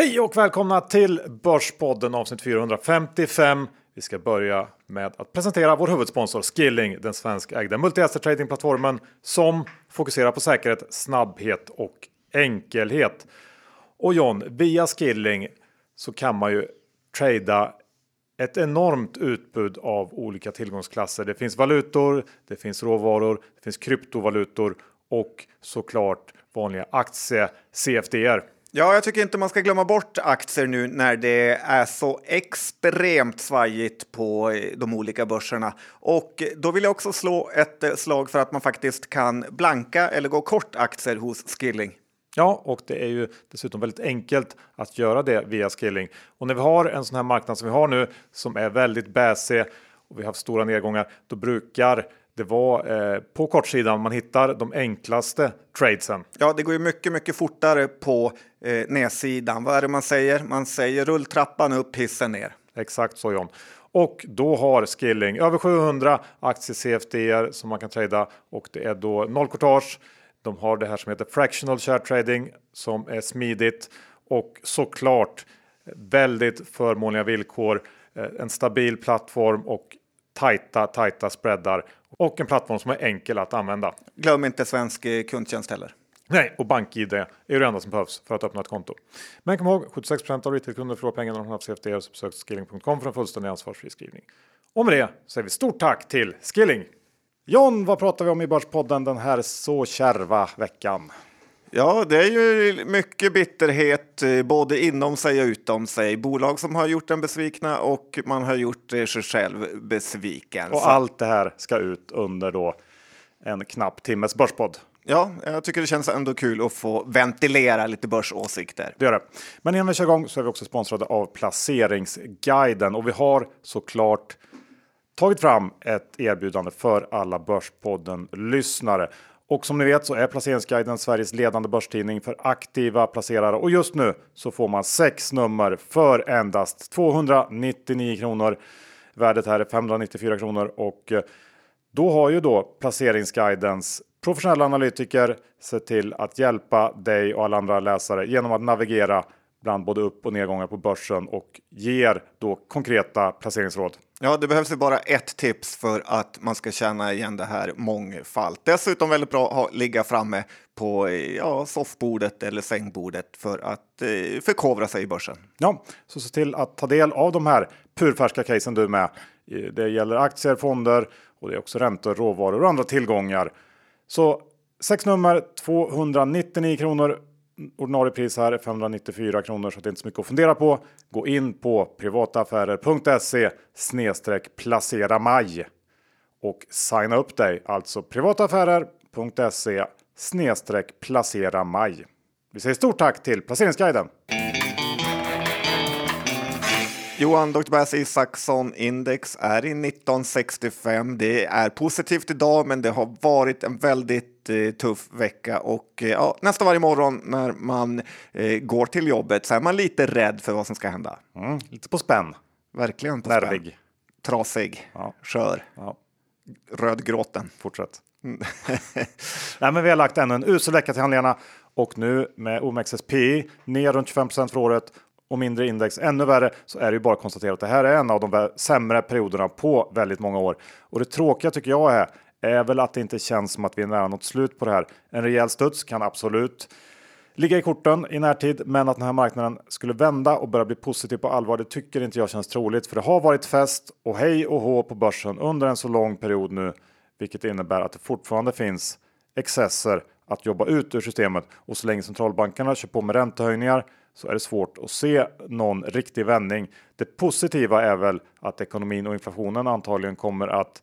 Hej och välkomna till Börspodden avsnitt 455. Vi ska börja med att presentera vår huvudsponsor Skilling, den svenskägda multi-asset tradingplattformen som fokuserar på säkerhet, snabbhet och enkelhet. Och John, via Skilling så kan man ju trada ett enormt utbud av olika tillgångsklasser. Det finns valutor, det finns råvaror, det finns kryptovalutor och såklart vanliga aktie CFDR. Ja, jag tycker inte man ska glömma bort aktier nu när det är så extremt svajigt på eh, de olika börserna. Och då vill jag också slå ett eh, slag för att man faktiskt kan blanka eller gå kort aktier hos Skilling. Ja, och det är ju dessutom väldigt enkelt att göra det via Skilling. Och när vi har en sån här marknad som vi har nu som är väldigt bäsig och vi har haft stora nedgångar, då brukar det var eh, på kortsidan man hittar de enklaste tradesen. Ja, det går ju mycket, mycket fortare på eh, nedsidan. Vad är det man säger? Man säger rulltrappan upp, hissen ner. Exakt så John. Och då har Skilling över 700 aktier CFDR som man kan trada och det är då noll courtage. De har det här som heter fractional share trading som är smidigt och såklart väldigt förmånliga villkor, eh, en stabil plattform och tajta, tajta spreadar och en plattform som är enkel att använda. Glöm inte svensk eh, kundtjänst heller. Nej, och BankID är det enda som behövs för att öppna ett konto. Men kom ihåg, 76% av retailkunder förlorar pengarna när de har CFD så besök skilling.com för en fullständig ansvarsfri skrivning. Och med det säger vi stort tack till Skilling! John, vad pratar vi om i Börspodden den här så kärva veckan? Ja, det är ju mycket bitterhet eh, både inom sig och utom sig. Bolag som har gjort en besvikna och man har gjort sig själv besviken. Och allt det här ska ut under då en knapp timmes börspodd. Ja, jag tycker det känns ändå kul att få ventilera lite börsåsikter. Det gör det. Men innan vi kör igång så är vi också sponsrade av Placeringsguiden och vi har såklart tagit fram ett erbjudande för alla Börspodden lyssnare. Och som ni vet så är Placeringsguiden Sveriges ledande börstidning för aktiva placerare och just nu så får man sex nummer för endast 299 kronor. Värdet här är 594 kronor och eh, då har ju då Placeringsguidens professionella analytiker sett till att hjälpa dig och alla andra läsare genom att navigera bland både upp och nedgångar på börsen och ger då konkreta placeringsråd. Ja, det behövs ju bara ett tips för att man ska känna igen det här mångfalt. Dessutom väldigt bra att ligga framme på ja, soffbordet eller sängbordet för att eh, förkovra sig i börsen. Ja, så se till att ta del av de här purfärska casen du med. Det gäller aktier, fonder och det är också räntor, råvaror och andra tillgångar. Så sex nummer 299 kronor ordinarie pris här är 594 kronor så det är inte så mycket att fundera på. Gå in på privataaffärer.se snedstreck placera maj och signa upp dig. Alltså privataaffärer.se snedstreck placera maj. Vi säger stort tack till Placeringsguiden. Johan Dr. Bass Isaksson index är i 1965. Det är positivt idag, men det har varit en väldigt eh, tuff vecka och eh, ja, nästan varje morgon när man eh, går till jobbet så är man lite rädd för vad som ska hända. Mm, lite på spänn. Verkligen på Nervig. spänn. Trasig, Ja. skör, Ja, rödgråten. fortsätt. Nej, men vi har lagt ännu en usel vecka till handlingarna och nu med OMXSPI ner runt 25% för året och mindre index ännu värre så är det ju bara att konstatera att det här är en av de sämre perioderna på väldigt många år. Och det tråkiga tycker jag är, är väl att det inte känns som att vi är nära något slut på det här. En rejäl studs kan absolut ligga i korten i närtid, men att den här marknaden skulle vända och börja bli positiv på allvar, det tycker inte jag känns troligt. För det har varit fest och hej och hå på börsen under en så lång period nu, vilket innebär att det fortfarande finns excesser att jobba ut ur systemet. Och så länge centralbankerna kör på med räntehöjningar så är det svårt att se någon riktig vändning. Det positiva är väl att ekonomin och inflationen antagligen kommer att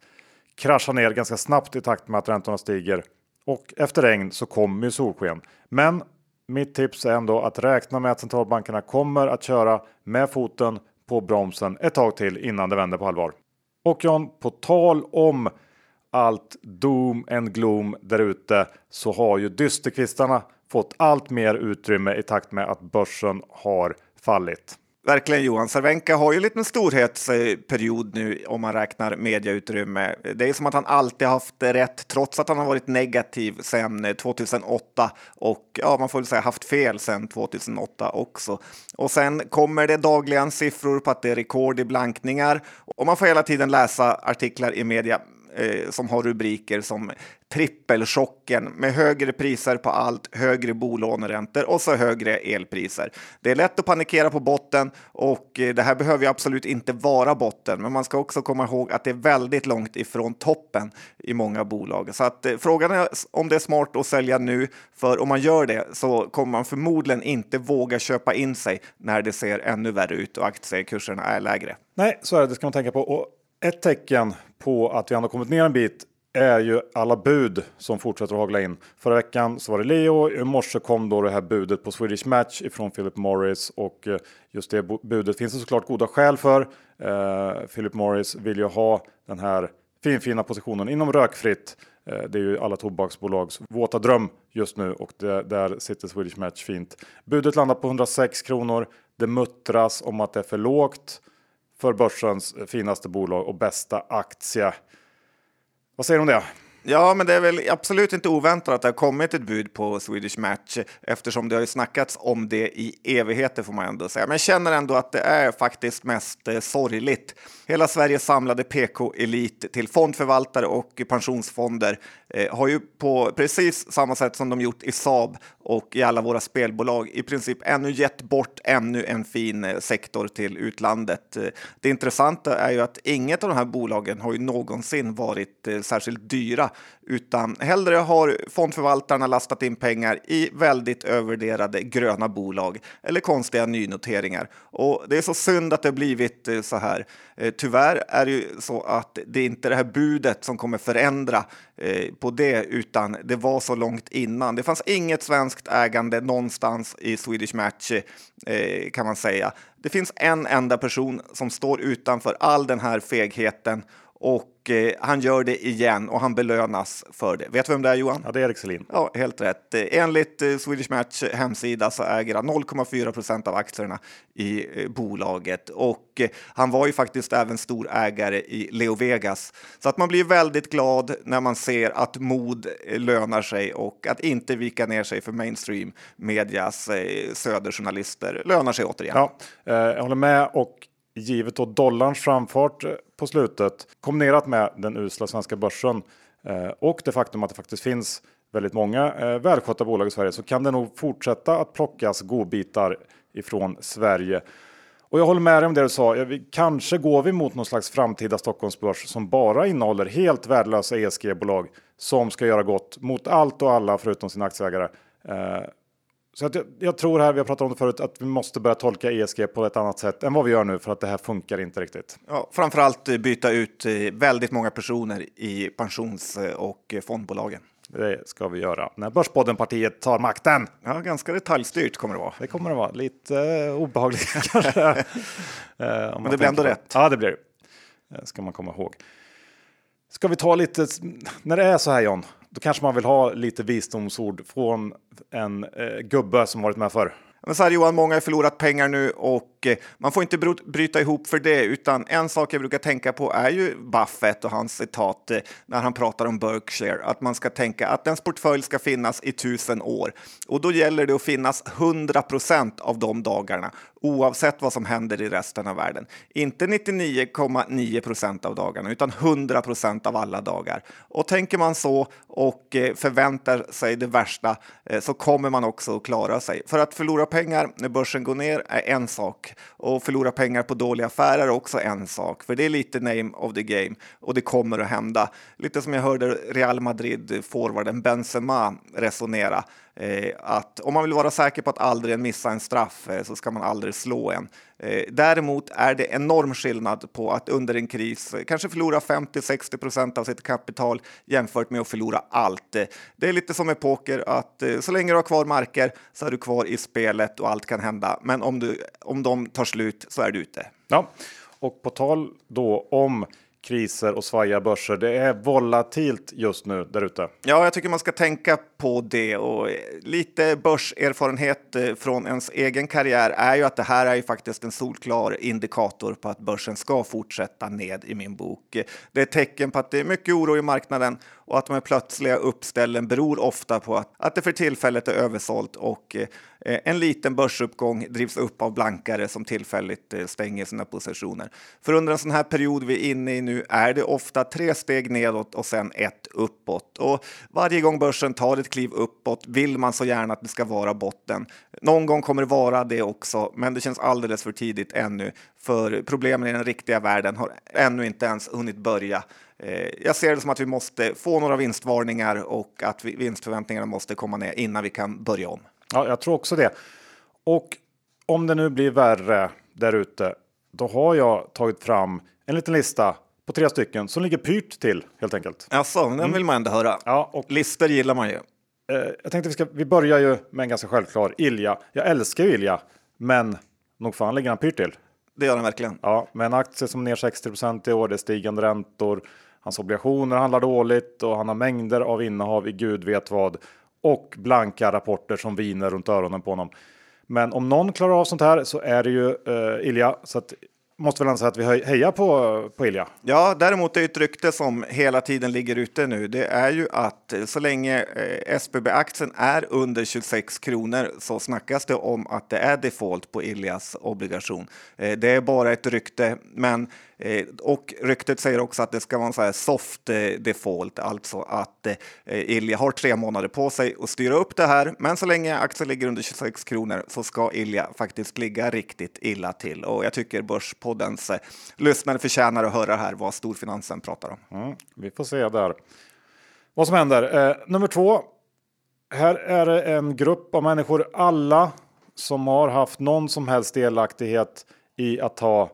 krascha ner ganska snabbt i takt med att räntorna stiger. Och efter regn så kommer ju solsken. Men mitt tips är ändå att räkna med att centralbankerna kommer att köra med foten på bromsen ett tag till innan det vänder på allvar. Och John, på tal om allt doom and gloom där ute så har ju dysterkvistarna fått allt mer utrymme i takt med att börsen har fallit. Verkligen Johan. Cervenka har ju en liten storhetsperiod nu om man räknar mediautrymme. Det är som att han alltid haft rätt trots att han har varit negativ sedan 2008 eh, och ja, man får väl säga haft fel sedan 2008 också. Och sen kommer det dagligen siffror på att det är rekord i blankningar och man får hela tiden läsa artiklar i media eh, som har rubriker som trippelchocken med högre priser på allt, högre bolåneräntor och så högre elpriser. Det är lätt att panikera på botten och eh, det här behöver ju absolut inte vara botten, men man ska också komma ihåg att det är väldigt långt ifrån toppen i många bolag. Så att eh, frågan är om det är smart att sälja nu, för om man gör det så kommer man förmodligen inte våga köpa in sig när det ser ännu värre ut och aktiekurserna är lägre. Nej, så är det. Det ska man tänka på. Och ett tecken på att vi ändå kommit ner en bit är ju alla bud som fortsätter att hagla in. Förra veckan så var det Leo, i morse kom då det här budet på Swedish Match ifrån Philip Morris och eh, just det budet finns det såklart goda skäl för. Eh, Philip Morris vill ju ha den här finfina positionen inom rökfritt. Eh, det är ju alla tobaksbolags våta dröm just nu och det, där sitter Swedish Match fint. Budet landar på 106 kronor. Det muttras om att det är för lågt för börsens finaste bolag och bästa aktie. Vad säger du om det? Ja, men det är väl absolut inte oväntat att det har kommit ett bud på Swedish Match eftersom det har ju snackats om det i evigheter får man ändå säga. Men jag känner ändå att det är faktiskt mest eh, sorgligt. Hela Sveriges samlade PK-elit till fondförvaltare och pensionsfonder eh, har ju på precis samma sätt som de gjort i Saab och i alla våra spelbolag i princip ännu gett bort ännu en fin eh, sektor till utlandet. Eh, det intressanta är ju att inget av de här bolagen har ju någonsin varit eh, särskilt dyra utan hellre har fondförvaltarna lastat in pengar i väldigt övervärderade gröna bolag eller konstiga nynoteringar. Och det är så synd att det har blivit eh, så här. Eh, tyvärr är det ju så att det är inte det här budet som kommer förändra eh, på det, utan det var så långt innan. Det fanns inget svenskt ägande någonstans i Swedish Match kan man säga. Det finns en enda person som står utanför all den här fegheten och eh, han gör det igen och han belönas för det. Vet du vem det är Johan? Ja, det är Erik Selin. Ja, helt rätt. Enligt eh, Swedish Match hemsida så äger han 0,4 procent av aktierna i eh, bolaget och eh, han var ju faktiskt även stor ägare i Leo Vegas. Så att man blir väldigt glad när man ser att mod eh, lönar sig och att inte vika ner sig för mainstream medias eh, söderjournalister lönar sig återigen. Ja, jag håller med och givet då dollarns framfart eh, på slutet kombinerat med den usla svenska börsen eh, och det faktum att det faktiskt finns väldigt många eh, välskötta bolag i Sverige så kan det nog fortsätta att plockas godbitar ifrån Sverige. Och jag håller med dig om det du sa. Kanske går vi mot någon slags framtida Stockholmsbörs som bara innehåller helt värdelösa ESG-bolag som ska göra gott mot allt och alla förutom sina aktieägare. Så att jag, jag, tror här, vi har pratat om det förut, att vi måste börja tolka ESG på ett annat sätt än vad vi gör nu för att det här funkar inte riktigt. Ja, framförallt eh, byta ut eh, väldigt många personer i pensions eh, och fondbolagen. Det ska vi göra när Börspodden-partiet tar makten. Ja, ganska detaljstyrt kommer det vara. Det kommer det vara. Lite uh, obehagligt kanske. Men det blir ändå rätt. Ja, det blir det. ska man komma ihåg. Ska vi ta lite, när det är så här John, då kanske man vill ha lite visdomsord från en eh, gubbe som varit med förr. Men så här Johan, många har förlorat pengar nu och och eh, man får inte bryta ihop för det, utan en sak jag brukar tänka på är ju Buffett och hans citat eh, när han pratar om Berkshire, att man ska tänka att ens portfölj ska finnas i tusen år och då gäller det att finnas 100 procent av de dagarna oavsett vad som händer i resten av världen. Inte 99,9 procent av dagarna, utan 100 procent av alla dagar. Och tänker man så och eh, förväntar sig det värsta så kommer man också att klara sig. För att förlora pengar när börsen går ner är en sak och förlora pengar på dåliga affärer är också en sak, för det är lite name of the game och det kommer att hända. Lite som jag hörde Real Madrid forwarden Benzema resonera att om man vill vara säker på att aldrig missa en straff eh, så ska man aldrig slå en. Eh, däremot är det enorm skillnad på att under en kris kanske förlora 50-60 procent av sitt kapital jämfört med att förlora allt. Det är lite som med poker att så länge du har kvar marker så är du kvar i spelet och allt kan hända. Men om, du, om de tar slut så är du ute. Ja, och på tal då om kriser och svajiga börser. Det är volatilt just nu där ute. Ja, jag tycker man ska tänka på det och lite börserfarenhet eh, från ens egen karriär är ju att det här är ju faktiskt en solklar indikator på att börsen ska fortsätta ned i min bok. Det är ett tecken på att det är mycket oro i marknaden och att de här plötsliga uppställen beror ofta på att, att det för tillfället är översålt och eh, en liten börsuppgång drivs upp av blankare som tillfälligt eh, stänger sina positioner. För under en sån här period vi är inne i nu är det ofta tre steg nedåt och sen ett uppåt. Och varje gång börsen tar ett kliv uppåt vill man så gärna att det ska vara botten. Någon gång kommer det vara det också, men det känns alldeles för tidigt ännu. För problemen i den riktiga världen har ännu inte ens hunnit börja. Eh, jag ser det som att vi måste få några vinstvarningar och att vinstförväntningarna måste komma ner innan vi kan börja om. Ja, jag tror också det. Och om det nu blir värre där ute, då har jag tagit fram en liten lista på tre stycken som ligger pyrt till helt enkelt. Alltså, den vill man ändå höra. Ja, och Lister gillar man ju. Eh, jag tänkte vi ska, vi börjar ju med en ganska självklar Ilja. Jag älskar ju Ilja, men nog fan ligger han pyrt till. Det gör den verkligen. Ja, med en aktie som ner 60% i år, det är stigande räntor, hans obligationer handlar dåligt och han har mängder av innehav i gud vet vad och blanka rapporter som viner runt öronen på honom. Men om någon klarar av sånt här så är det ju uh, Ilja. Så att, måste väl anse att vi hejar på, på Ilja. Ja, däremot är ett rykte som hela tiden ligger ute nu. Det är ju att eh, så länge eh, SBB-aktien är under 26 kronor så snackas det om att det är default på Iljas obligation. Eh, det är bara ett rykte, men och ryktet säger också att det ska vara en så här soft default, alltså att Ilja har tre månader på sig att styra upp det här. Men så länge aktien ligger under 26 kronor så ska Ilja faktiskt ligga riktigt illa till. Och jag tycker Finanspoddens eh, lyssnare förtjänar att höra här vad storfinansen pratar om. Mm, vi får se där vad som händer. Eh, nummer två. Här är det en grupp av människor, alla som har haft någon som helst delaktighet i att ta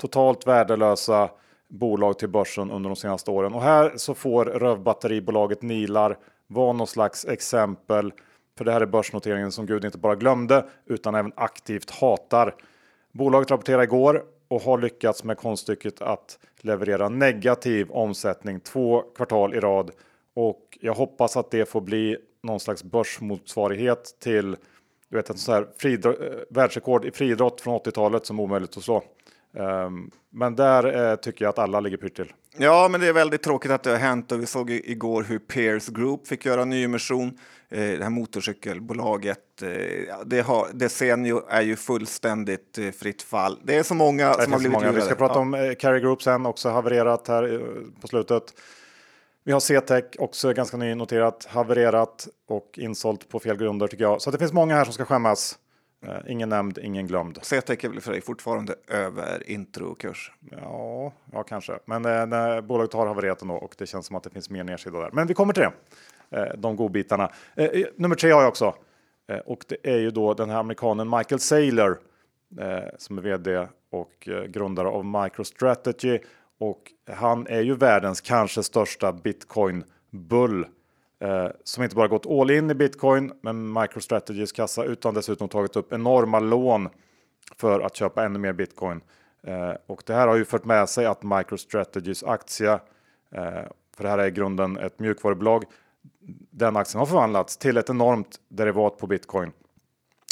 totalt värdelösa bolag till börsen under de senaste åren. Och här så får rövbatteribolaget Nilar vara någon slags exempel. För det här är börsnoteringen som Gud inte bara glömde utan även aktivt hatar. Bolaget rapporterade igår och har lyckats med konststycket att leverera negativ omsättning två kvartal i rad. Och jag hoppas att det får bli någon slags börsmotsvarighet till du vet, ett sån här fridro- eh, världsrekord i friidrott från 80-talet som är omöjligt att slå. Um, men där uh, tycker jag att alla ligger pyrt till. Ja, men det är väldigt tråkigt att det har hänt och vi såg igår hur Peers Group fick göra nyemission. Eh, det här motorcykelbolaget, eh, det har, Desenio är ju fullständigt eh, fritt fall. Det är så många det som har blivit många. Vi ska prata ja. om eh, Carry Group sen, också havererat här eh, på slutet. Vi har CTEC också ganska nynoterat, havererat och insålt på fel grunder tycker jag. Så det finns många här som ska skämmas. Uh, ingen nämnd, ingen glömd. CTEC är väl för dig fortfarande över introkurs? Ja, ja kanske. Men när bolaget har havererat ändå och det känns som att det finns mer nedsida där. Men vi kommer till det. Uh, de godbitarna. Uh, nummer tre har jag också. och det är ju då den här amerikanen Michael Saylor som är vd och grundare av MicroStrategy. Och han är ju världens kanske största bitcoin-bull Eh, som inte bara gått all in i bitcoin med MicroStrategys kassa utan dessutom tagit upp enorma lån för att köpa ännu mer bitcoin. Eh, och det här har ju fört med sig att MicroStrategys aktie, eh, för det här är i grunden ett mjukvarubolag, den aktien har förvandlats till ett enormt derivat på bitcoin.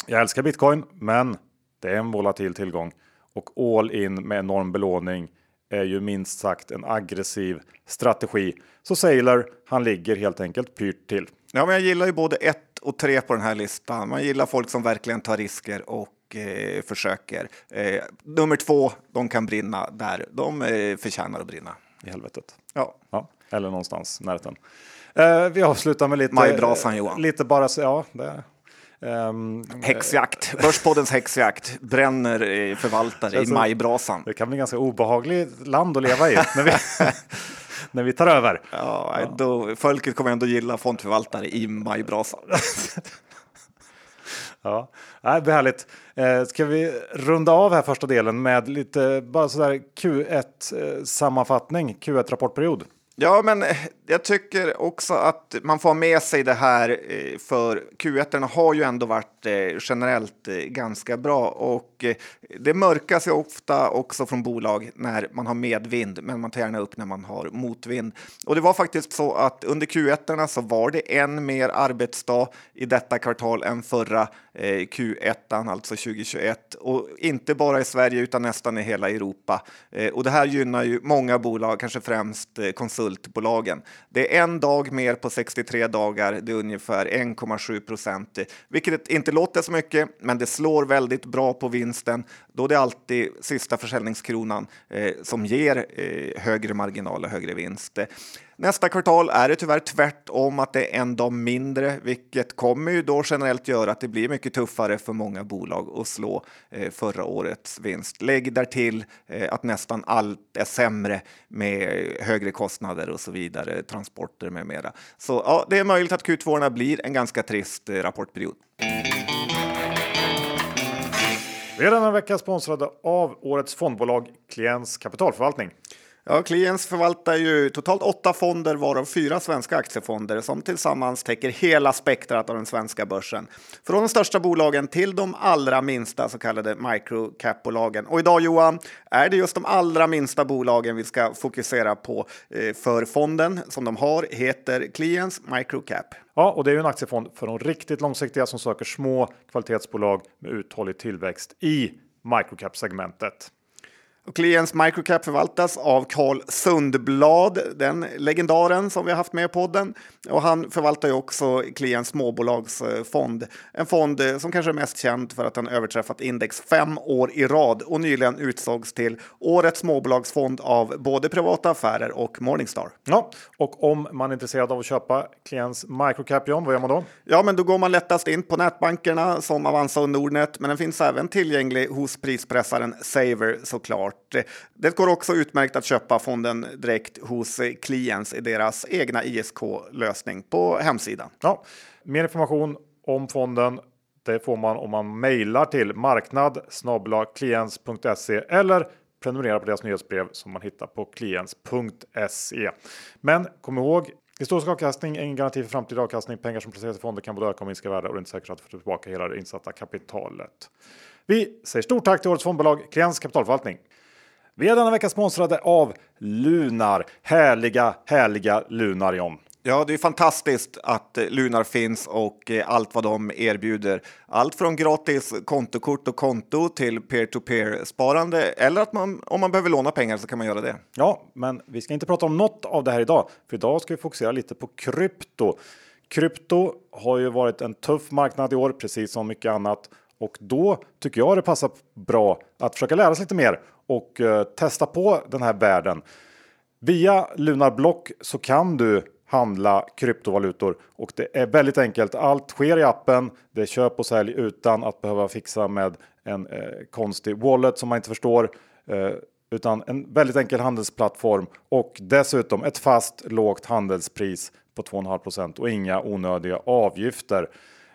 Jag älskar bitcoin, men det är en volatil tillgång och all in med enorm belåning är ju minst sagt en aggressiv strategi. Så Sailor, han ligger helt enkelt pyrt till. Ja, men jag gillar ju både ett och tre på den här listan. Man gillar folk som verkligen tar risker och eh, försöker. Eh, nummer två, de kan brinna där. De eh, förtjänar att brinna. I helvetet. Ja. ja eller någonstans närheten. Eh, vi avslutar med lite... Majbrasan Johan. Lite bara, ja, det Um, häxjakt, Börspoddens häxjakt bränner förvaltare alltså, i majbrasan. Det kan bli ganska obehagligt land att leva i när vi, när vi tar över. Ja, ja. Då, folket kommer ändå gilla fondförvaltare i majbrasan. ja, det blir härligt. Eh, ska vi runda av här första delen med lite bara sådär Q1 sammanfattning, Q1 rapportperiod. Ja, men eh, jag tycker också att man får ha med sig det här eh, för Q1 har ju ändå varit eh, generellt ganska bra och det mörkas ju ofta också från bolag när man har medvind, men man tar gärna upp när man har motvind. Och det var faktiskt så att under Q1 så var det en mer arbetsdag i detta kvartal än förra Q1, alltså 2021 och inte bara i Sverige utan nästan i hela Europa. Och det här gynnar ju många bolag, kanske främst konsultbolagen. Det är en dag mer på 63 dagar, det är ungefär 1,7 procent, vilket inte låter så mycket, men det slår väldigt bra på vinsten då det är alltid sista försäljningskronan eh, som ger eh, högre marginal och högre vinst. Nästa kvartal är det tyvärr tvärtom att det är en dag mindre, vilket kommer ju då generellt göra att det blir mycket tuffare för många bolag att slå eh, förra årets vinst. Lägg därtill eh, att nästan allt är sämre med högre kostnader och så vidare, transporter med mera. Så ja, det är möjligt att Q2 blir en ganska trist eh, rapportperiod. Vi är denna vecka sponsrade av årets fondbolag Klients kapitalförvaltning. Ja, Kliens förvaltar ju totalt åtta fonder, varav fyra svenska aktiefonder som tillsammans täcker hela spektrat av den svenska börsen. Från de största bolagen till de allra minsta så kallade microcap-bolagen. Och idag Johan, är det just de allra minsta bolagen vi ska fokusera på eh, för fonden som de har heter Kliens Microcap. Ja, och det är ju en aktiefond för de riktigt långsiktiga som söker små kvalitetsbolag med uthållig tillväxt i microcap-segmentet. Kliens Microcap förvaltas av Carl Sundblad, den legendaren som vi har haft med i podden. Och han förvaltar ju också Kliens småbolagsfond. En fond som kanske är mest känd för att den överträffat index fem år i rad och nyligen utsågs till årets småbolagsfond av både Privata Affärer och Morningstar. Ja, och om man är intresserad av att köpa Kliens Microcap, John, vad gör man då? Ja, men då går man lättast in på nätbankerna som Avanza och Nordnet, men den finns även tillgänglig hos prispressaren Saver såklart. Det går också utmärkt att köpa fonden direkt hos Clients i deras egna ISK-lösning på hemsidan. Ja, mer information om fonden det får man om man mejlar till marknad eller prenumererar på deras nyhetsbrev som man hittar på klients.se. Men kom ihåg Historisk avkastning är ingen garanti för framtida avkastning. Pengar som placeras i fonder kan både öka och minska värde och det är inte säkert att få tillbaka hela det insatta kapitalet. Vi säger stort tack till årets fondbolag Klients kapitalförvaltning. Vi är denna vecka sponsrade av Lunar. Härliga, härliga Lunarion. Ja, det är fantastiskt att Lunar finns och eh, allt vad de erbjuder. Allt från gratis kontokort och konto till peer-to-peer sparande eller att man om man behöver låna pengar så kan man göra det. Ja, men vi ska inte prata om något av det här idag, för idag ska vi fokusera lite på krypto. Krypto har ju varit en tuff marknad i år, precis som mycket annat. Och då tycker jag det passar bra att försöka lära sig lite mer och eh, testa på den här världen. Via Lunar Block så kan du handla kryptovalutor och det är väldigt enkelt. Allt sker i appen. Det är köp och sälj utan att behöva fixa med en eh, konstig wallet som man inte förstår. Eh, utan en väldigt enkel handelsplattform och dessutom ett fast lågt handelspris på 2,5% och inga onödiga avgifter.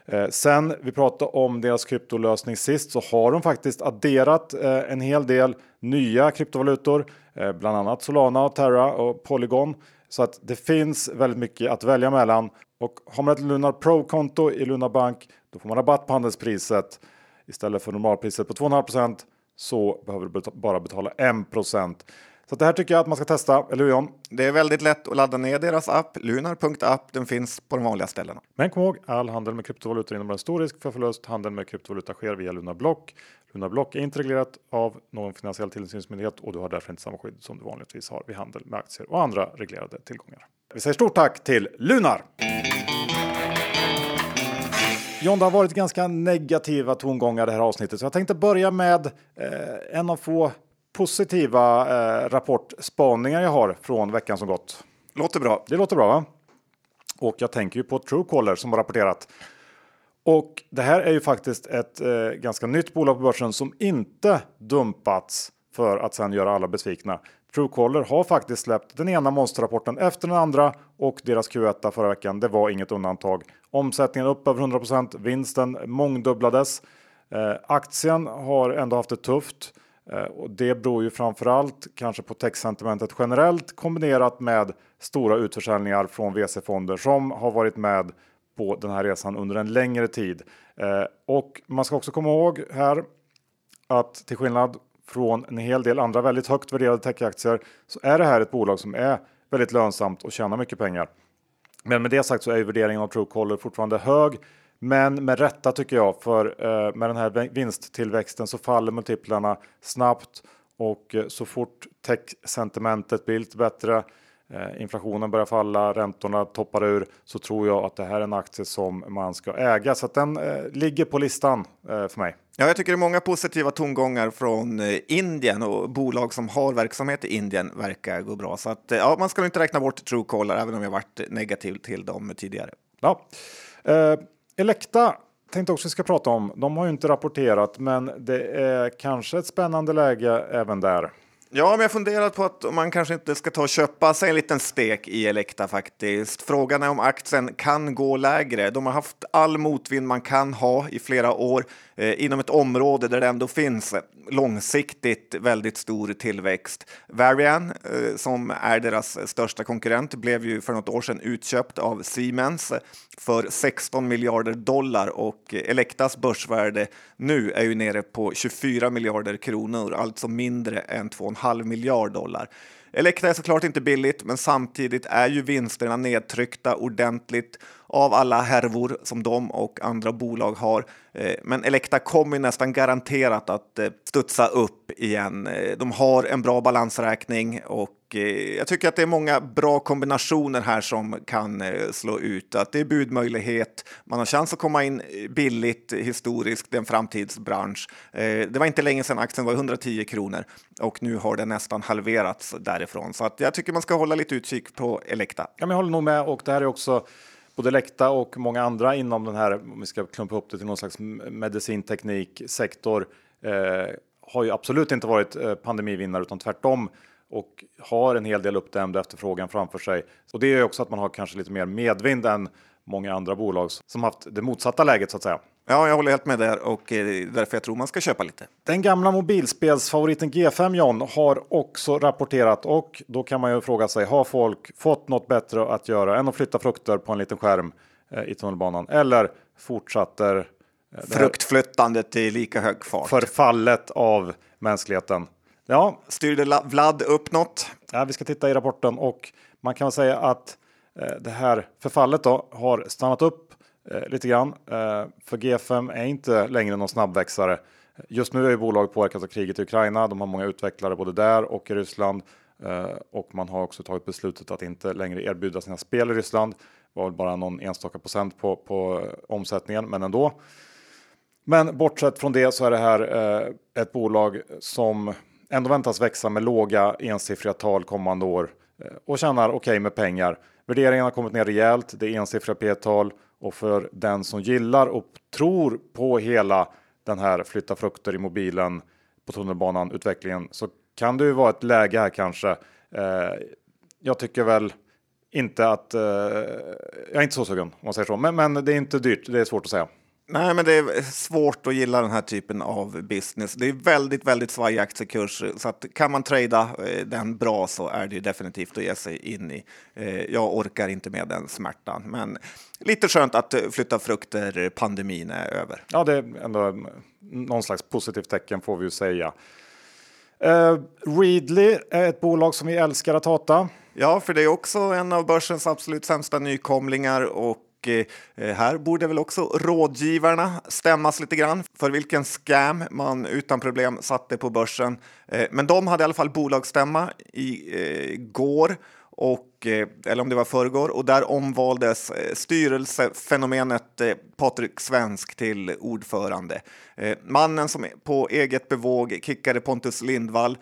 Eh, sen vi pratade om deras kryptolösning sist så har de faktiskt adderat eh, en hel del nya kryptovalutor, eh, bland annat Solana, Terra och Polygon. Så att det finns väldigt mycket att välja mellan. Och har man ett Lunar Pro-konto i Lunar Bank då får man rabatt på handelspriset. Istället för normalpriset på 2,5% så behöver du bara betala 1 så det här tycker jag att man ska testa, eller hur John? Det är väldigt lätt att ladda ner deras app, lunar.app. Den finns på de vanliga ställena. Men kom ihåg, all handel med kryptovalutor innebär en stor risk för förlust. Handel med kryptovaluta sker via Lunar Block. Lunar Block är inte reglerat av någon finansiell tillsynsmyndighet och du har därför inte samma skydd som du vanligtvis har vid handel med aktier och andra reglerade tillgångar. Vi säger stort tack till Lunar! John, det har varit ganska negativa tongångar det här avsnittet, så jag tänkte börja med eh, en av få positiva eh, rapportspaningar jag har från veckan som gått. Låter bra. Det låter bra va? Och jag tänker ju på Truecaller som har rapporterat. Och det här är ju faktiskt ett eh, ganska nytt bolag på börsen som inte dumpats för att sen göra alla besvikna. Truecaller har faktiskt släppt den ena monsterrapporten efter den andra och deras Q1 förra veckan. Det var inget undantag. Omsättningen upp över 100% vinsten mångdubblades. Eh, aktien har ändå haft det tufft. Eh, och det beror ju framförallt kanske på techsentimentet generellt kombinerat med stora utförsäljningar från VC-fonder som har varit med på den här resan under en längre tid. Eh, och man ska också komma ihåg här att till skillnad från en hel del andra väldigt högt värderade techaktier så är det här ett bolag som är väldigt lönsamt och tjänar mycket pengar. Men med det sagt så är värderingen av Truecaller fortfarande hög. Men med rätta tycker jag, för eh, med den här vinsttillväxten så faller multiplarna snabbt och eh, så fort tech-sentimentet blir lite bättre Eh, inflationen börjar falla, räntorna toppar ur så tror jag att det här är en aktie som man ska äga. Så att den ligger på listan för mig. Ja, jag tycker det är många positiva tongångar från Indien och bolag som har verksamhet i Indien verkar gå bra. Så att, ja, man ska inte räkna bort Truecaller, även om jag varit negativ till dem tidigare. Ja. Eh, Elekta tänkte också vi ska prata om. De har ju inte rapporterat, men det är kanske ett spännande läge även där. Ja, men jag funderat på att man kanske inte ska ta och köpa sig en liten stek i Elekta faktiskt. Frågan är om aktien kan gå lägre. De har haft all motvind man kan ha i flera år eh, inom ett område där det ändå finns långsiktigt väldigt stor tillväxt. Varian, eh, som är deras största konkurrent, blev ju för något år sedan utköpt av Siemens för 16 miljarder dollar och Elektas börsvärde nu är ju nere på 24 miljarder kronor, alltså mindre än 2,5 halv miljard dollar. Elekta är såklart inte billigt, men samtidigt är ju vinsterna nedtryckta ordentligt av alla härvor som de och andra bolag har. Eh, men Elekta kommer nästan garanterat att eh, studsa upp igen. Eh, de har en bra balansräkning och jag tycker att det är många bra kombinationer här som kan slå ut. Att det är budmöjlighet, man har chans att komma in billigt historiskt, det är en framtidsbransch. Det var inte länge sedan aktien var 110 kronor och nu har den nästan halverats därifrån. Så att jag tycker man ska hålla lite utkik på Elekta. Ja, jag håller nog med och det här är också både Lekta och många andra inom den här, om vi ska klumpa upp det till någon slags medicintekniksektor, eh, har ju absolut inte varit eh, pandemivinnare utan tvärtom och har en hel del uppdämd efterfrågan framför sig. Och det är också att man har kanske lite mer medvind än många andra bolag som haft det motsatta läget så att säga. Ja, jag håller helt med där och eh, därför jag tror man ska köpa lite. Den gamla mobilspelsfavoriten G5 John har också rapporterat och då kan man ju fråga sig, har folk fått något bättre att göra än att flytta frukter på en liten skärm eh, i tunnelbanan? Eller fortsätter eh, fruktflyttandet i lika hög fart? Förfallet av mänskligheten. Ja, styrde Vlad upp något? Ja, vi ska titta i rapporten och man kan säga att det här förfallet då har stannat upp eh, lite grann. Eh, för G5 är inte längre någon snabbväxare. Just nu är bolaget påverkat av kriget i Ukraina. De har många utvecklare både där och i Ryssland eh, och man har också tagit beslutet att inte längre erbjuda sina spel i Ryssland. Det var väl bara någon enstaka procent på, på eh, omsättningen, men ändå. Men bortsett från det så är det här eh, ett bolag som ändå väntas växa med låga ensiffriga tal kommande år eh, och tjänar okej okay med pengar. Värderingen har kommit ner rejält. Det är ensiffriga P-tal och för den som gillar och tror på hela den här flytta frukter i mobilen på tunnelbanan utvecklingen så kan det ju vara ett läge här kanske. Eh, jag tycker väl inte att eh, jag är inte så sugen om man säger så, men, men det är inte dyrt. Det är svårt att säga. Nej, men det är svårt att gilla den här typen av business. Det är väldigt, väldigt svajig aktiekurs, så att kan man trada eh, den bra så är det definitivt att ge sig in i. Eh, jag orkar inte med den smärtan, men lite skönt att flytta frukter. Pandemin är över. Ja, det är ändå någon slags positivt tecken får vi ju säga. Uh, Readly är ett bolag som vi älskar att hata. Ja, för det är också en av börsens absolut sämsta nykomlingar och Eh, eh, här borde väl också rådgivarna stämmas lite grann för vilken scam man utan problem satte på börsen. Eh, men de hade i alla fall bolagsstämma i går och, eller om det var förrgår, och där omvaldes styrelsefenomenet Patrik Svensk till ordförande. Mannen som på eget bevåg kickade Pontus Lindvall,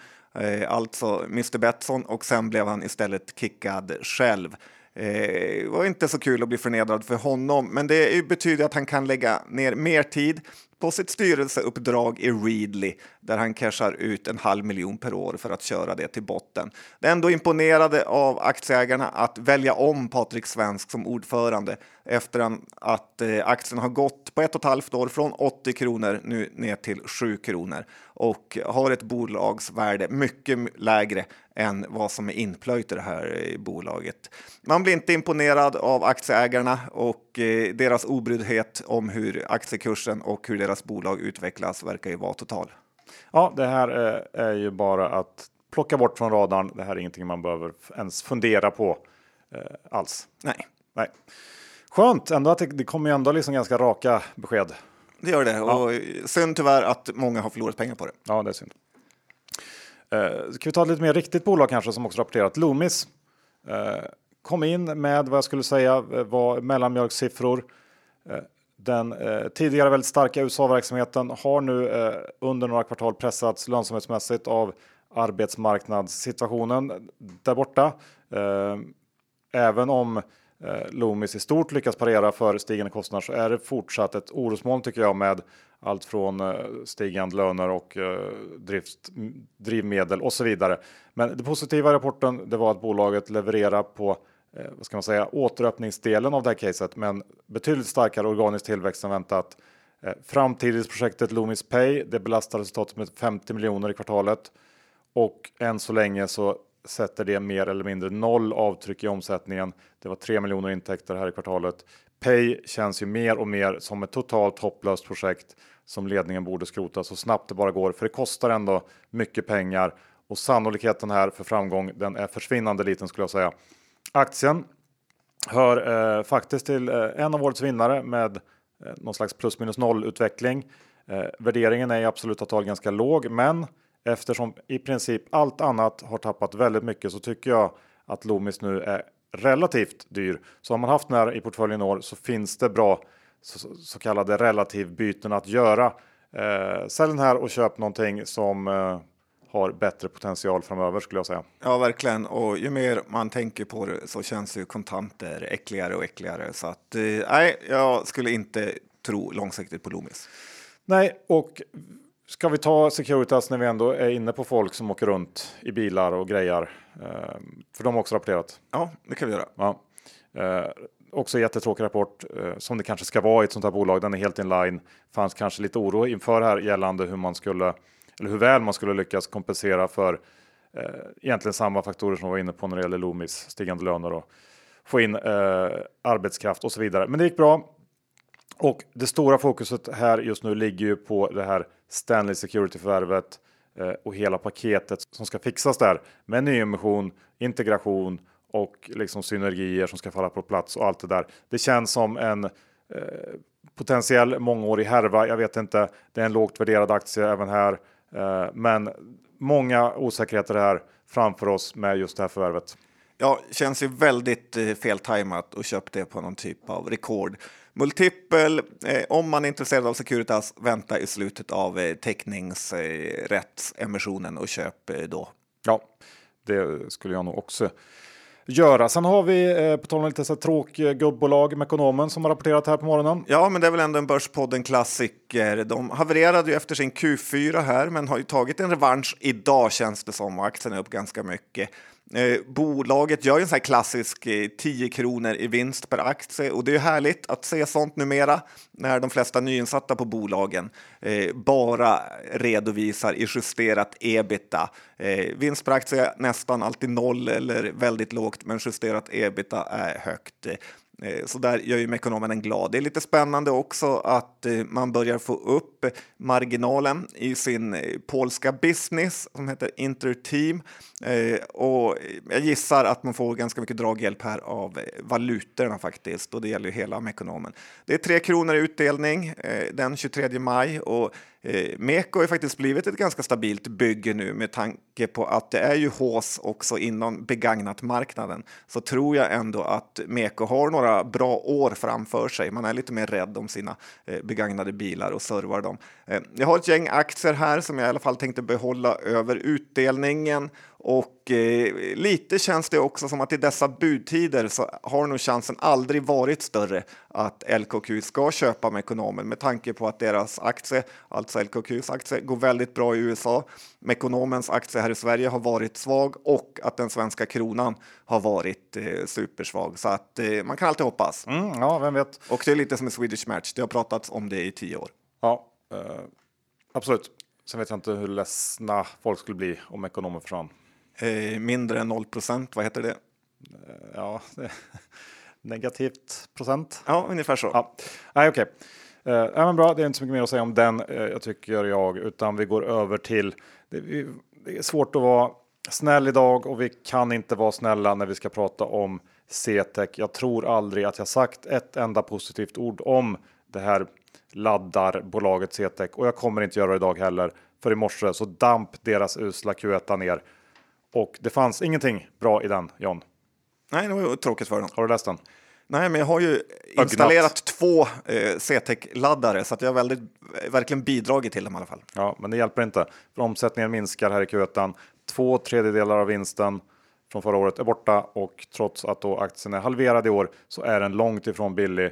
alltså Mr Betsson, och sen blev han istället kickad själv. Det var inte så kul att bli förnedrad för honom, men det betyder att han kan lägga ner mer tid på sitt styrelseuppdrag i Readly där han cashar ut en halv miljon per år för att köra det till botten. Det är ändå imponerade av aktieägarna att välja om Patrik Svensk som ordförande efter att eh, aktien har gått på ett och ett halvt år från 80 kronor nu ner till 7 kronor och har ett bolagsvärde mycket lägre än vad som är inplöjt i det här eh, bolaget. Man blir inte imponerad av aktieägarna och eh, deras obryddhet om hur aktiekursen och hur deras bolag utvecklas verkar ju vara total. Ja, det här eh, är ju bara att plocka bort från radarn. Det här är ingenting man behöver ens fundera på eh, alls. Nej. Nej. Skönt ändå att det, det kommer ju ändå liksom ganska raka besked. Det gör det och ja. synd tyvärr att många har förlorat pengar på det. Ja, det är synd. Eh, ska vi ta ett lite mer riktigt bolag kanske som också rapporterat? Loomis eh, kom in med vad jag skulle säga eh, var mellanmjölkssiffror. Den eh, tidigare väldigt starka USA-verksamheten har nu eh, under några kvartal pressats lönsamhetsmässigt av arbetsmarknadssituationen där borta. Eh, även om eh, Loomis i stort lyckas parera för stigande kostnader så är det fortsatt ett orosmoln tycker jag med allt från eh, stigande löner och drift, drivmedel och så vidare. Men det positiva i rapporten det var att bolaget levererar på Eh, vad ska man säga, återöppningsdelen av det här caset, men betydligt starkare organisk tillväxt än väntat. Eh, framtidsprojektet Loomis Pay, det belastar resultatet med 50 miljoner i kvartalet och än så länge så sätter det mer eller mindre noll avtryck i omsättningen. Det var 3 miljoner intäkter här i kvartalet. Pay känns ju mer och mer som ett totalt hopplöst projekt som ledningen borde skrota så snabbt det bara går, för det kostar ändå mycket pengar och sannolikheten här för framgång. Den är försvinnande liten skulle jag säga. Aktien hör eh, faktiskt till eh, en av årets vinnare med eh, någon slags plus minus noll utveckling. Eh, värderingen är i absoluta tal ganska låg, men eftersom i princip allt annat har tappat väldigt mycket så tycker jag att Loomis nu är relativt dyr. Så har man haft den här i portföljen i år så finns det bra så, så kallade relativbyten att göra. Eh, sälj den här och köp någonting som eh, har bättre potential framöver skulle jag säga. Ja, verkligen. Och ju mer man tänker på det så känns ju kontanter äckligare och äckligare. Så att eh, nej, jag skulle inte tro långsiktigt på Loomis. Nej, och ska vi ta Securitas när vi ändå är inne på folk som åker runt i bilar och grejer? Eh, för de har också rapporterat. Ja, det kan vi göra. Ja. Eh, också jättetråkig rapport eh, som det kanske ska vara i ett sånt här bolag. Den är helt in line. Fanns kanske lite oro inför här gällande hur man skulle eller hur väl man skulle lyckas kompensera för eh, egentligen samma faktorer som vi var inne på när det gäller Loomis, stigande löner och få in eh, arbetskraft och så vidare. Men det gick bra. Och det stora fokuset här just nu ligger ju på det här Stanley Security förvärvet eh, och hela paketet som ska fixas där med nyemission, integration och liksom synergier som ska falla på plats och allt det där. Det känns som en eh, potentiell mångårig härva. Jag vet inte. Det är en lågt värderad aktie även här. Eh, men många osäkerheter här framför oss med just det här förvärvet. Ja, känns ju väldigt eh, feltajmat och köpt det på någon typ av rekord. Multipel, eh, om man är intresserad av Securitas, vänta i slutet av eh, teckningsrättsemissionen och köp eh, då. Ja, det skulle jag nog också göra. Sen har vi eh, på tal om lite så tråkiga eh, gubbolag, med ekonomen som har rapporterat här på morgonen. Ja, men det är väl ändå en Börspodden klassiker. De havererade ju efter sin Q4 här, men har ju tagit en revansch idag känns det som. Aktien är upp ganska mycket. Eh, bolaget gör ju en sån här klassisk eh, 10 kronor i vinst per aktie och det är härligt att se sånt numera när de flesta nyinsatta på bolagen eh, bara redovisar i justerat ebita. Eh, vinst per aktie är nästan alltid noll eller väldigt lågt, men justerat ebita är högt. Eh, så där gör ju Mekonomen glad. Det är lite spännande också att eh, man börjar få upp marginalen i sin eh, polska business som heter Interteam. Och jag gissar att man får ganska mycket draghjälp här av valutorna faktiskt och det gäller ju hela Mekonomen. Det är 3 kronor i utdelning den 23 maj och Eh, Meko har ju faktiskt blivit ett ganska stabilt bygge nu med tanke på att det är ju hås också inom begagnat-marknaden. Så tror jag ändå att Meko har några bra år framför sig. Man är lite mer rädd om sina eh, begagnade bilar och servar dem. Eh, jag har ett gäng aktier här som jag i alla fall tänkte behålla över utdelningen och eh, lite känns det också som att i dessa budtider så har nog chansen aldrig varit större att LKQ ska köpa Mekonomen med tanke på att deras aktie, alltså LKQs aktie, går väldigt bra i USA. Mekonomens aktie här i Sverige har varit svag och att den svenska kronan har varit eh, supersvag. Så att eh, man kan alltid hoppas. Mm, ja, vem vet. Och det är lite som i Swedish Match. Det har pratats om det i tio år. Ja, eh, absolut. Sen vet jag inte hur ledsna folk skulle bli om ekonomer försvann. Eh, mindre än 0 procent, vad heter det? Ja, negativt procent. Ja, ungefär så. Ja, nej, okej. Okay. Uh, ja, men bra, det är inte så mycket mer att säga om den, uh, jag tycker jag, utan vi går över till. Det, vi, det, är svårt att vara snäll idag och vi kan inte vara snälla när vi ska prata om CTEC. Jag tror aldrig att jag sagt ett enda positivt ord om det här laddarbolaget CTEC och jag kommer inte göra det idag heller. För i morse så damp deras usla Q1 ner och det fanns ingenting bra i den, John. Nej, det var tråkigt för dem. Har du läst den? Nej, men jag har ju installerat två eh, CTEC-laddare så att jag har väldigt, verkligen bidragit till dem i alla fall. Ja, men det hjälper inte. För omsättningen minskar här i Q1. Två tredjedelar av vinsten från förra året är borta och trots att då aktien är halverad i år så är den långt ifrån billig.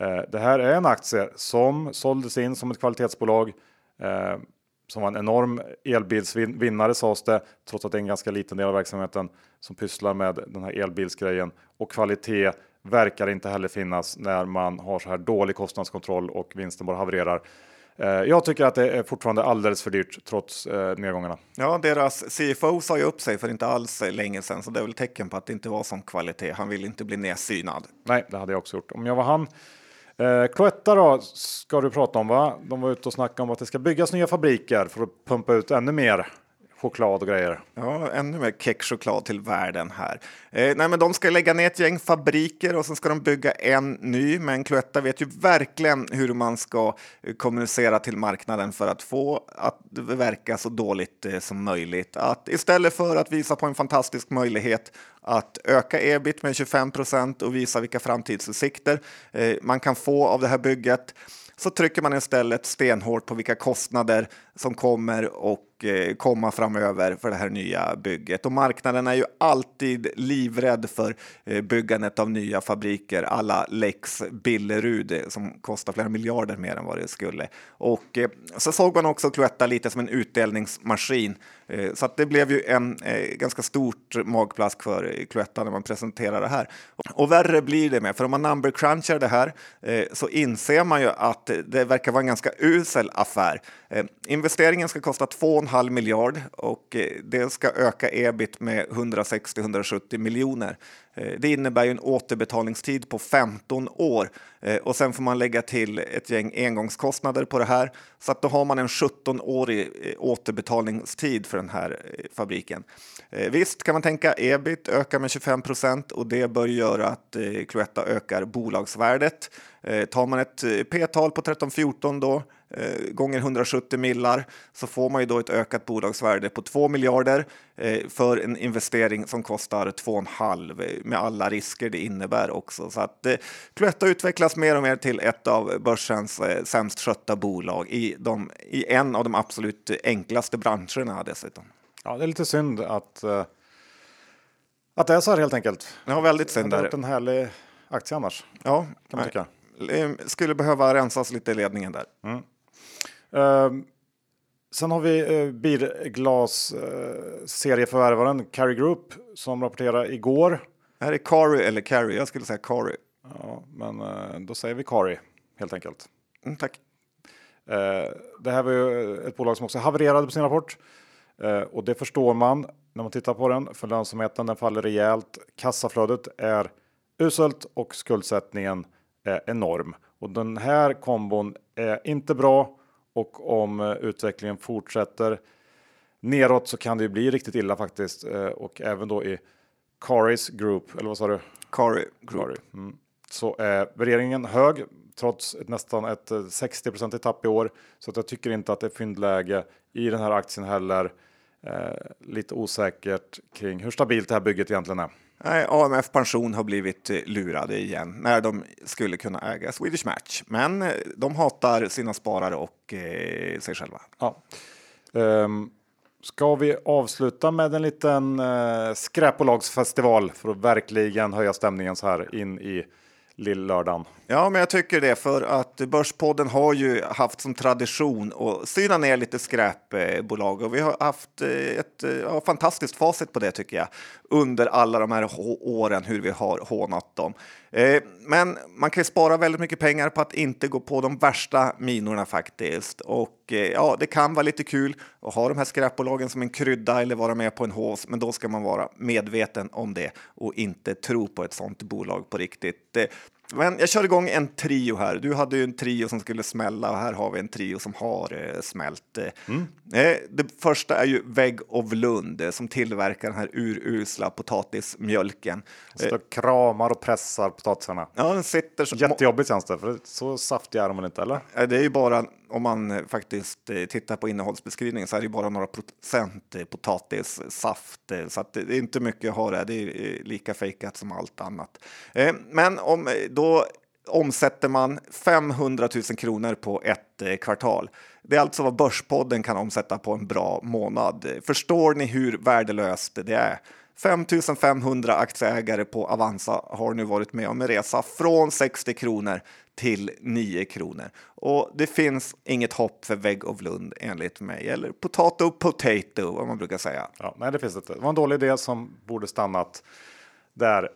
Eh, det här är en aktie som såldes in som ett kvalitetsbolag. Eh, som var en enorm elbilsvinnare sades det, trots att det är en ganska liten del av verksamheten som pysslar med den här elbilsgrejen. Och kvalitet verkar inte heller finnas när man har så här dålig kostnadskontroll och vinsten bara havererar. Eh, jag tycker att det är fortfarande alldeles för dyrt trots eh, nedgångarna. Ja, deras CFO sa ju upp sig för inte alls länge sedan, så det är väl tecken på att det inte var som kvalitet. Han vill inte bli nedsynad. Nej, det hade jag också gjort om jag var han. Eh, Cloetta då ska du prata om va? De var ute och snackade om att det ska byggas nya fabriker för att pumpa ut ännu mer choklad och grejer. Ja, ännu mer kexchoklad till världen här. Eh, nej, men de ska lägga ner ett gäng fabriker och sen ska de bygga en ny. Men Cloetta vet ju verkligen hur man ska eh, kommunicera till marknaden för att få att verka så dåligt eh, som möjligt. Att istället för att visa på en fantastisk möjlighet att öka ebit med 25 procent och visa vilka framtidsutsikter eh, man kan få av det här bygget så trycker man istället stenhårt på vilka kostnader som kommer och eh, komma framöver för det här nya bygget. Och marknaden är ju alltid livrädd för eh, byggandet av nya fabriker alla lex Billerud som kostar flera miljarder mer än vad det skulle. Och så såg man också Cloetta lite som en utdelningsmaskin. Eh, så att det blev ju en eh, ganska stort magplask för eh, Cloetta när man presenterade det här. Och värre blir det med, för om man number crunchar det här så inser man ju att det verkar vara en ganska usel affär. Investeringen ska kosta 2,5 miljard och det ska öka ebit med 160-170 miljoner. Eh, det innebär ju en återbetalningstid på 15 år eh, och sen får man lägga till ett gäng engångskostnader på det här så att då har man en 17-årig eh, återbetalningstid för den här fabriken. Visst kan man tänka ebit ökar med 25 procent och det bör göra att Cloetta ökar bolagsvärdet. Tar man ett P-tal på 13-14 då eh, gånger 170 millar så får man ju då ett ökat bolagsvärde på 2 miljarder eh, för en investering som kostar 2,5 eh, med alla risker det innebär också. Så att eh, Cloetta utvecklas mer och mer till ett av börsens eh, sämst skötta bolag i, de, i en av de absolut enklaste branscherna dessutom. Ja, det är lite synd att att det är så här helt enkelt. Ja, väldigt synd. Det har varit en härlig aktie annars. Ja, kan man tycka. Skulle behöva rensas lite i ledningen där. Mm. Uh, sen har vi uh, bilglas uh, serieförvärvaren Carry Group som rapporterade igår. Det här är Cary eller Carry, jag skulle säga Cary. Ja, men uh, då säger vi Cary helt enkelt. Mm, tack. det här var ju ett bolag som också havererade på sin rapport och det förstår man när man tittar på den för lönsamheten den faller rejält. Kassaflödet är uselt och skuldsättningen är enorm och den här kombon är inte bra och om eh, utvecklingen fortsätter neråt så kan det bli riktigt illa faktiskt. Eh, och även då i Caris Group, eller vad sa du? Cari Group. Mm. Så är värderingen hög trots ett, nästan ett 60 i tapp i år. Så att jag tycker inte att det är fyndläge i den här aktien heller. Eh, lite osäkert kring hur stabilt det här bygget egentligen är. Nej, AMF Pension har blivit eh, lurade igen när de skulle kunna äga Swedish Match. Men eh, de hatar sina sparare och eh, sig själva. Ja. Um, Ska vi avsluta med en liten eh, skräpbolagsfestival för att verkligen höja stämningen så här in i lill-lördagen? Ja, men jag tycker det för att Börspodden har ju haft som tradition att syna ner lite skräpbolag och vi har haft eh, ett eh, ja, fantastiskt facit på det tycker jag under alla de här åren hur vi har hånat dem. Eh, men man kan ju spara väldigt mycket pengar på att inte gå på de värsta minorna faktiskt. Och ja, det kan vara lite kul att ha de här skräpbolagen som en krydda eller vara med på en hås, men då ska man vara medveten om det och inte tro på ett sådant bolag på riktigt. Men jag kör igång en trio här. Du hade ju en trio som skulle smälla och här har vi en trio som har eh, smält. Mm. Eh, det första är ju Vägg of Lund eh, som tillverkar den här urusla potatismjölken. Så eh, kramar och pressar potatisarna. Ja, den sitter så... Jättejobbigt känns det, för så saftiga är de inte, eller? Det är ju bara om man eh, faktiskt eh, tittar på innehållsbeskrivningen så är det bara några procent eh, potatissaft, så att det är inte mycket att ha det. Det är lika fejkat som allt annat. Men om då omsätter man 500 000 kronor på ett kvartal. Det är alltså vad Börspodden kan omsätta på en bra månad. Förstår ni hur värdelöst det är? 5 500 aktieägare på Avanza har nu varit med om en resa från 60 kronor till 9 kronor. Och det finns inget hopp för Vägg of Lund enligt mig, eller potato potato vad man brukar säga. Ja, nej, det finns inte. Det var en dålig idé som borde stannat där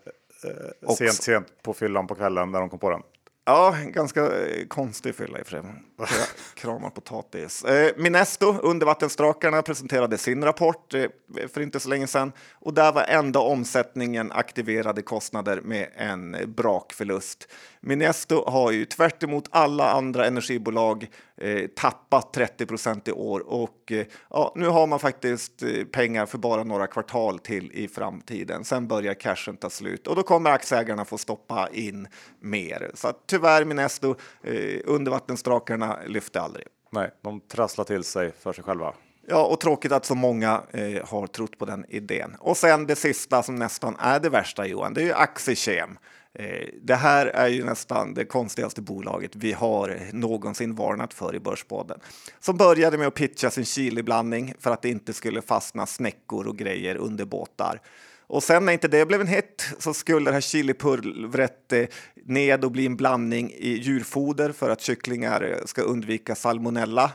eh, sent, sent på fyllan på kvällen när de kom på den. Ja, ganska eh, konstig fylla i och för sig. Kramar potatis. Eh, Minesto, undervattensdrakarna, presenterade sin rapport eh, för inte så länge sedan och där var enda omsättningen aktiverade kostnader med en brakförlust. Minesto har ju tvärt alla andra energibolag eh, tappat 30 procent i år och eh, ja, nu har man faktiskt eh, pengar för bara några kvartal till i framtiden. Sen börjar cashen ta slut och då kommer aktieägarna få stoppa in mer. Så att, tyvärr Minesto, eh, undervattensdrakarna lyfte aldrig. Nej, de trasslar till sig för sig själva. Ja, och tråkigt att så många eh, har trott på den idén. Och sen det sista som nästan är det värsta Johan, det är ju Axikem. Eh, det här är ju nästan det konstigaste bolaget vi har någonsin varnat för i Börspodden. Som började med att pitcha sin chiliblandning för att det inte skulle fastna snäckor och grejer under båtar. Och sen när inte det blev en hit så skulle det här chilipulvret eh, ned och bli en blandning i djurfoder för att kycklingar eh, ska undvika salmonella.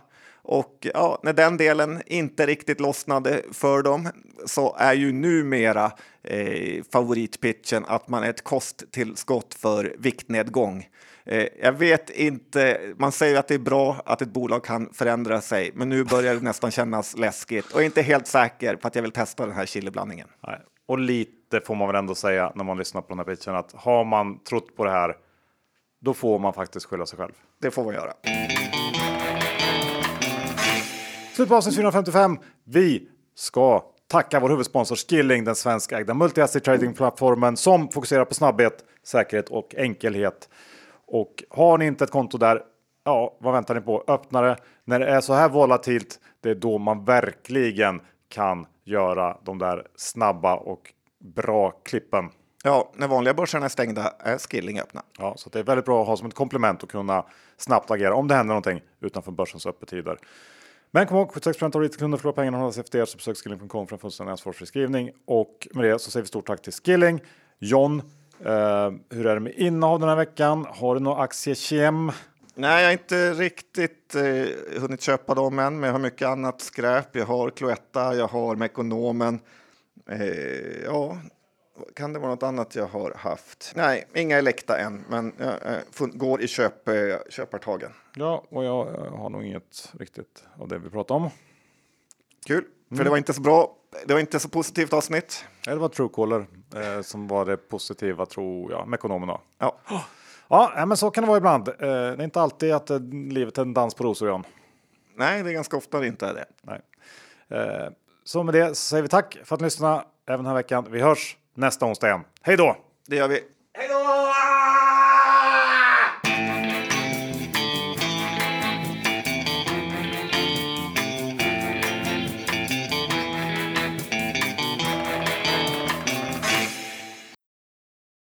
Och ja, när den delen inte riktigt lossnade för dem så är ju numera eh, favoritpitchen att man är ett kosttillskott för viktnedgång. Eh, jag vet inte, man säger att det är bra att ett bolag kan förändra sig, men nu börjar det nästan kännas läskigt och är inte helt säker på att jag vill testa den här chiliblandningen. Nej. Och lite får man väl ändå säga när man lyssnar på den här pitchen att har man trott på det här, då får man faktiskt skylla sig själv. Det får man göra. Slut på avsnitt 455. Vi ska tacka vår huvudsponsor Skilling, den svenskägda multi-asset trading-plattformen som fokuserar på snabbhet, säkerhet och enkelhet. Och har ni inte ett konto där, ja, vad väntar ni på? Öppna det. När det är så här volatilt, det är då man verkligen kan göra de där snabba och bra klippen. Ja, när vanliga börserna är stängda är Skilling öppna. Ja, så det är väldigt bra att ha som ett komplement och kunna snabbt agera om det händer någonting utanför börsens öppettider. Men kom ihåg, 76 av retailkunder förlorar pengarna hos efter er, så besök skilling.com för en fullständig ansvarsfri skrivning. Och med det så säger vi stort tack till Skilling. John, eh, hur är det med innehav den här veckan? Har du några aktiekem? Nej, jag har inte riktigt eh, hunnit köpa dem än, men jag har mycket annat skräp. Jag har Cloetta, jag har Mekonomen. Eh, ja, kan det vara något annat jag har haft? Nej, inga Elekta än, men jag äh, går i köp, äh, köpartagen. Ja, och jag har nog inget riktigt av det vi pratar om. Kul, för mm. det var inte så bra. Det var inte så positivt avsnitt. Det var Truecaller eh, som var det positiva, tror jag, med ekonomerna. Ja. Ja, men så kan det vara ibland. Eh, det är inte alltid att eh, livet är en dans på rosor, Jan. Nej, det är ganska ofta det inte är det. Nej. Eh, så med det så säger vi tack för att ni lyssnade även den här veckan. Vi hörs nästa onsdag igen. Hej då! Det gör vi.